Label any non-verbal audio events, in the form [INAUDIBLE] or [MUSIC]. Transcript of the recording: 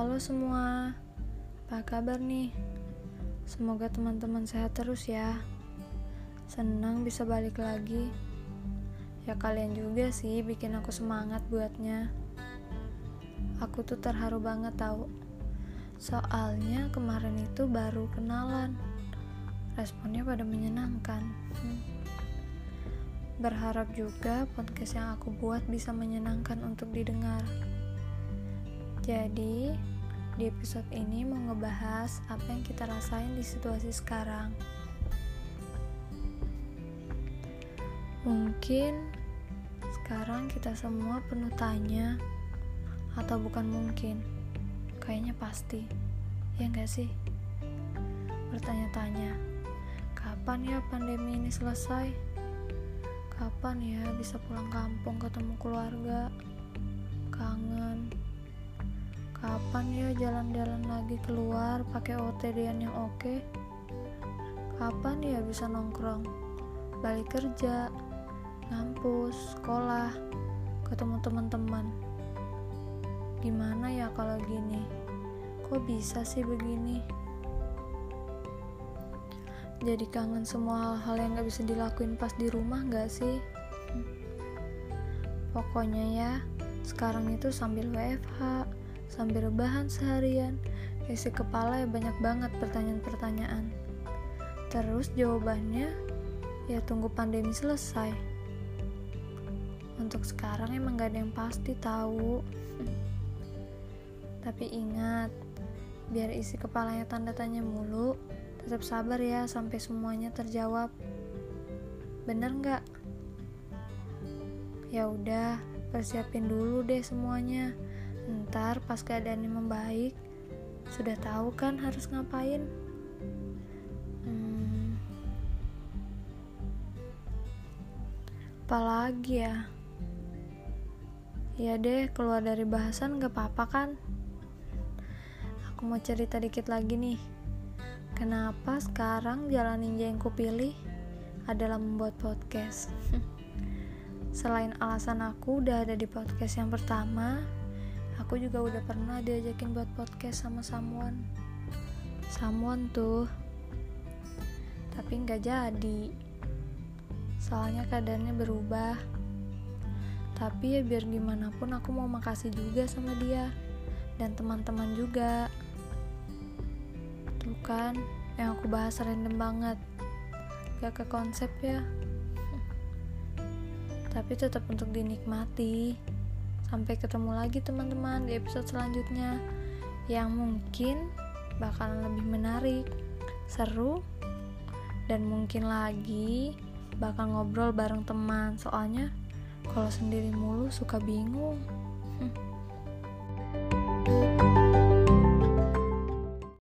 Halo semua, apa kabar nih? Semoga teman-teman sehat terus ya. Senang bisa balik lagi. Ya kalian juga sih bikin aku semangat buatnya. Aku tuh terharu banget tahu. Soalnya kemarin itu baru kenalan. Responnya pada menyenangkan. Hmm. Berharap juga podcast yang aku buat bisa menyenangkan untuk didengar. Jadi, di episode ini mau ngebahas apa yang kita rasain di situasi sekarang. Mungkin sekarang kita semua penuh tanya, atau bukan mungkin, kayaknya pasti, ya nggak sih? Bertanya-tanya, kapan ya pandemi ini selesai? Kapan ya bisa pulang kampung ketemu keluarga? Kangen. Kapan ya jalan-jalan lagi keluar pakai OTD-an yang oke? Kapan ya bisa nongkrong? Balik kerja, ngampus, sekolah, ketemu teman-teman. Gimana ya kalau gini? Kok bisa sih begini? jadi kangen semua hal-hal yang gak bisa dilakuin pas di rumah gak sih? Pokoknya ya, sekarang itu sambil WFH, sambil rebahan seharian, isi kepala ya banyak banget pertanyaan-pertanyaan. Terus jawabannya, ya tunggu pandemi selesai. Untuk sekarang emang gak ada yang pasti tahu. [LAUGHS] Tapi ingat, biar isi kepalanya tanda tanya mulu, Tetap sabar ya sampai semuanya terjawab. Bener nggak? Ya udah, persiapin dulu deh semuanya. Ntar pas keadaannya membaik, sudah tahu kan harus ngapain? Hmm, apalagi ya? Ya deh, keluar dari bahasan gak apa-apa kan? Aku mau cerita dikit lagi nih. Kenapa sekarang jalan ninja yang kupilih adalah membuat podcast? [LAUGHS] Selain alasan aku udah ada di podcast yang pertama, aku juga udah pernah diajakin buat podcast sama someone. Someone tuh, tapi nggak jadi. Soalnya keadaannya berubah. Tapi ya biar gimana pun aku mau makasih juga sama dia dan teman-teman juga kan yang aku bahas random banget gak ke konsep ya tapi tetap untuk dinikmati sampai ketemu lagi teman-teman di episode selanjutnya. Yang mungkin bakalan lebih menarik seru dan mungkin lagi bakal ngobrol bareng teman. Soalnya kalau sendiri mulu suka bingung [LAUGHS]